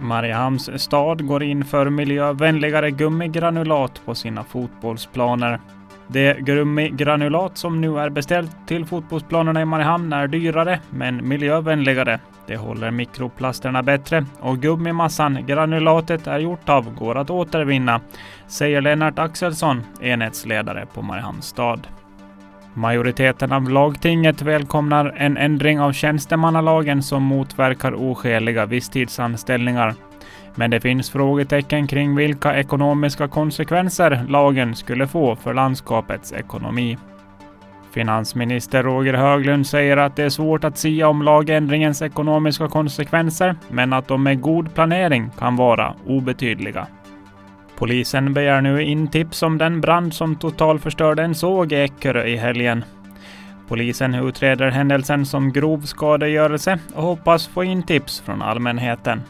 Mariehamns stad går in för miljövänligare gummigranulat på sina fotbollsplaner. Det gummigranulat som nu är beställt till fotbollsplanerna i Mariehamn är dyrare men miljövänligare. Det håller mikroplasterna bättre och gummimassan granulatet är gjort av går att återvinna, säger Lennart Axelsson, enhetsledare på Mariehamns stad. Majoriteten av lagtinget välkomnar en ändring av tjänstemannalagen som motverkar oskäliga visstidsanställningar. Men det finns frågetecken kring vilka ekonomiska konsekvenser lagen skulle få för landskapets ekonomi. Finansminister Roger Höglund säger att det är svårt att sia om lagändringens ekonomiska konsekvenser, men att de med god planering kan vara obetydliga. Polisen begär nu in tips om den brand som totalförstörde en såg i Eckerö i helgen. Polisen utreder händelsen som grov skadegörelse och hoppas få in tips från allmänheten.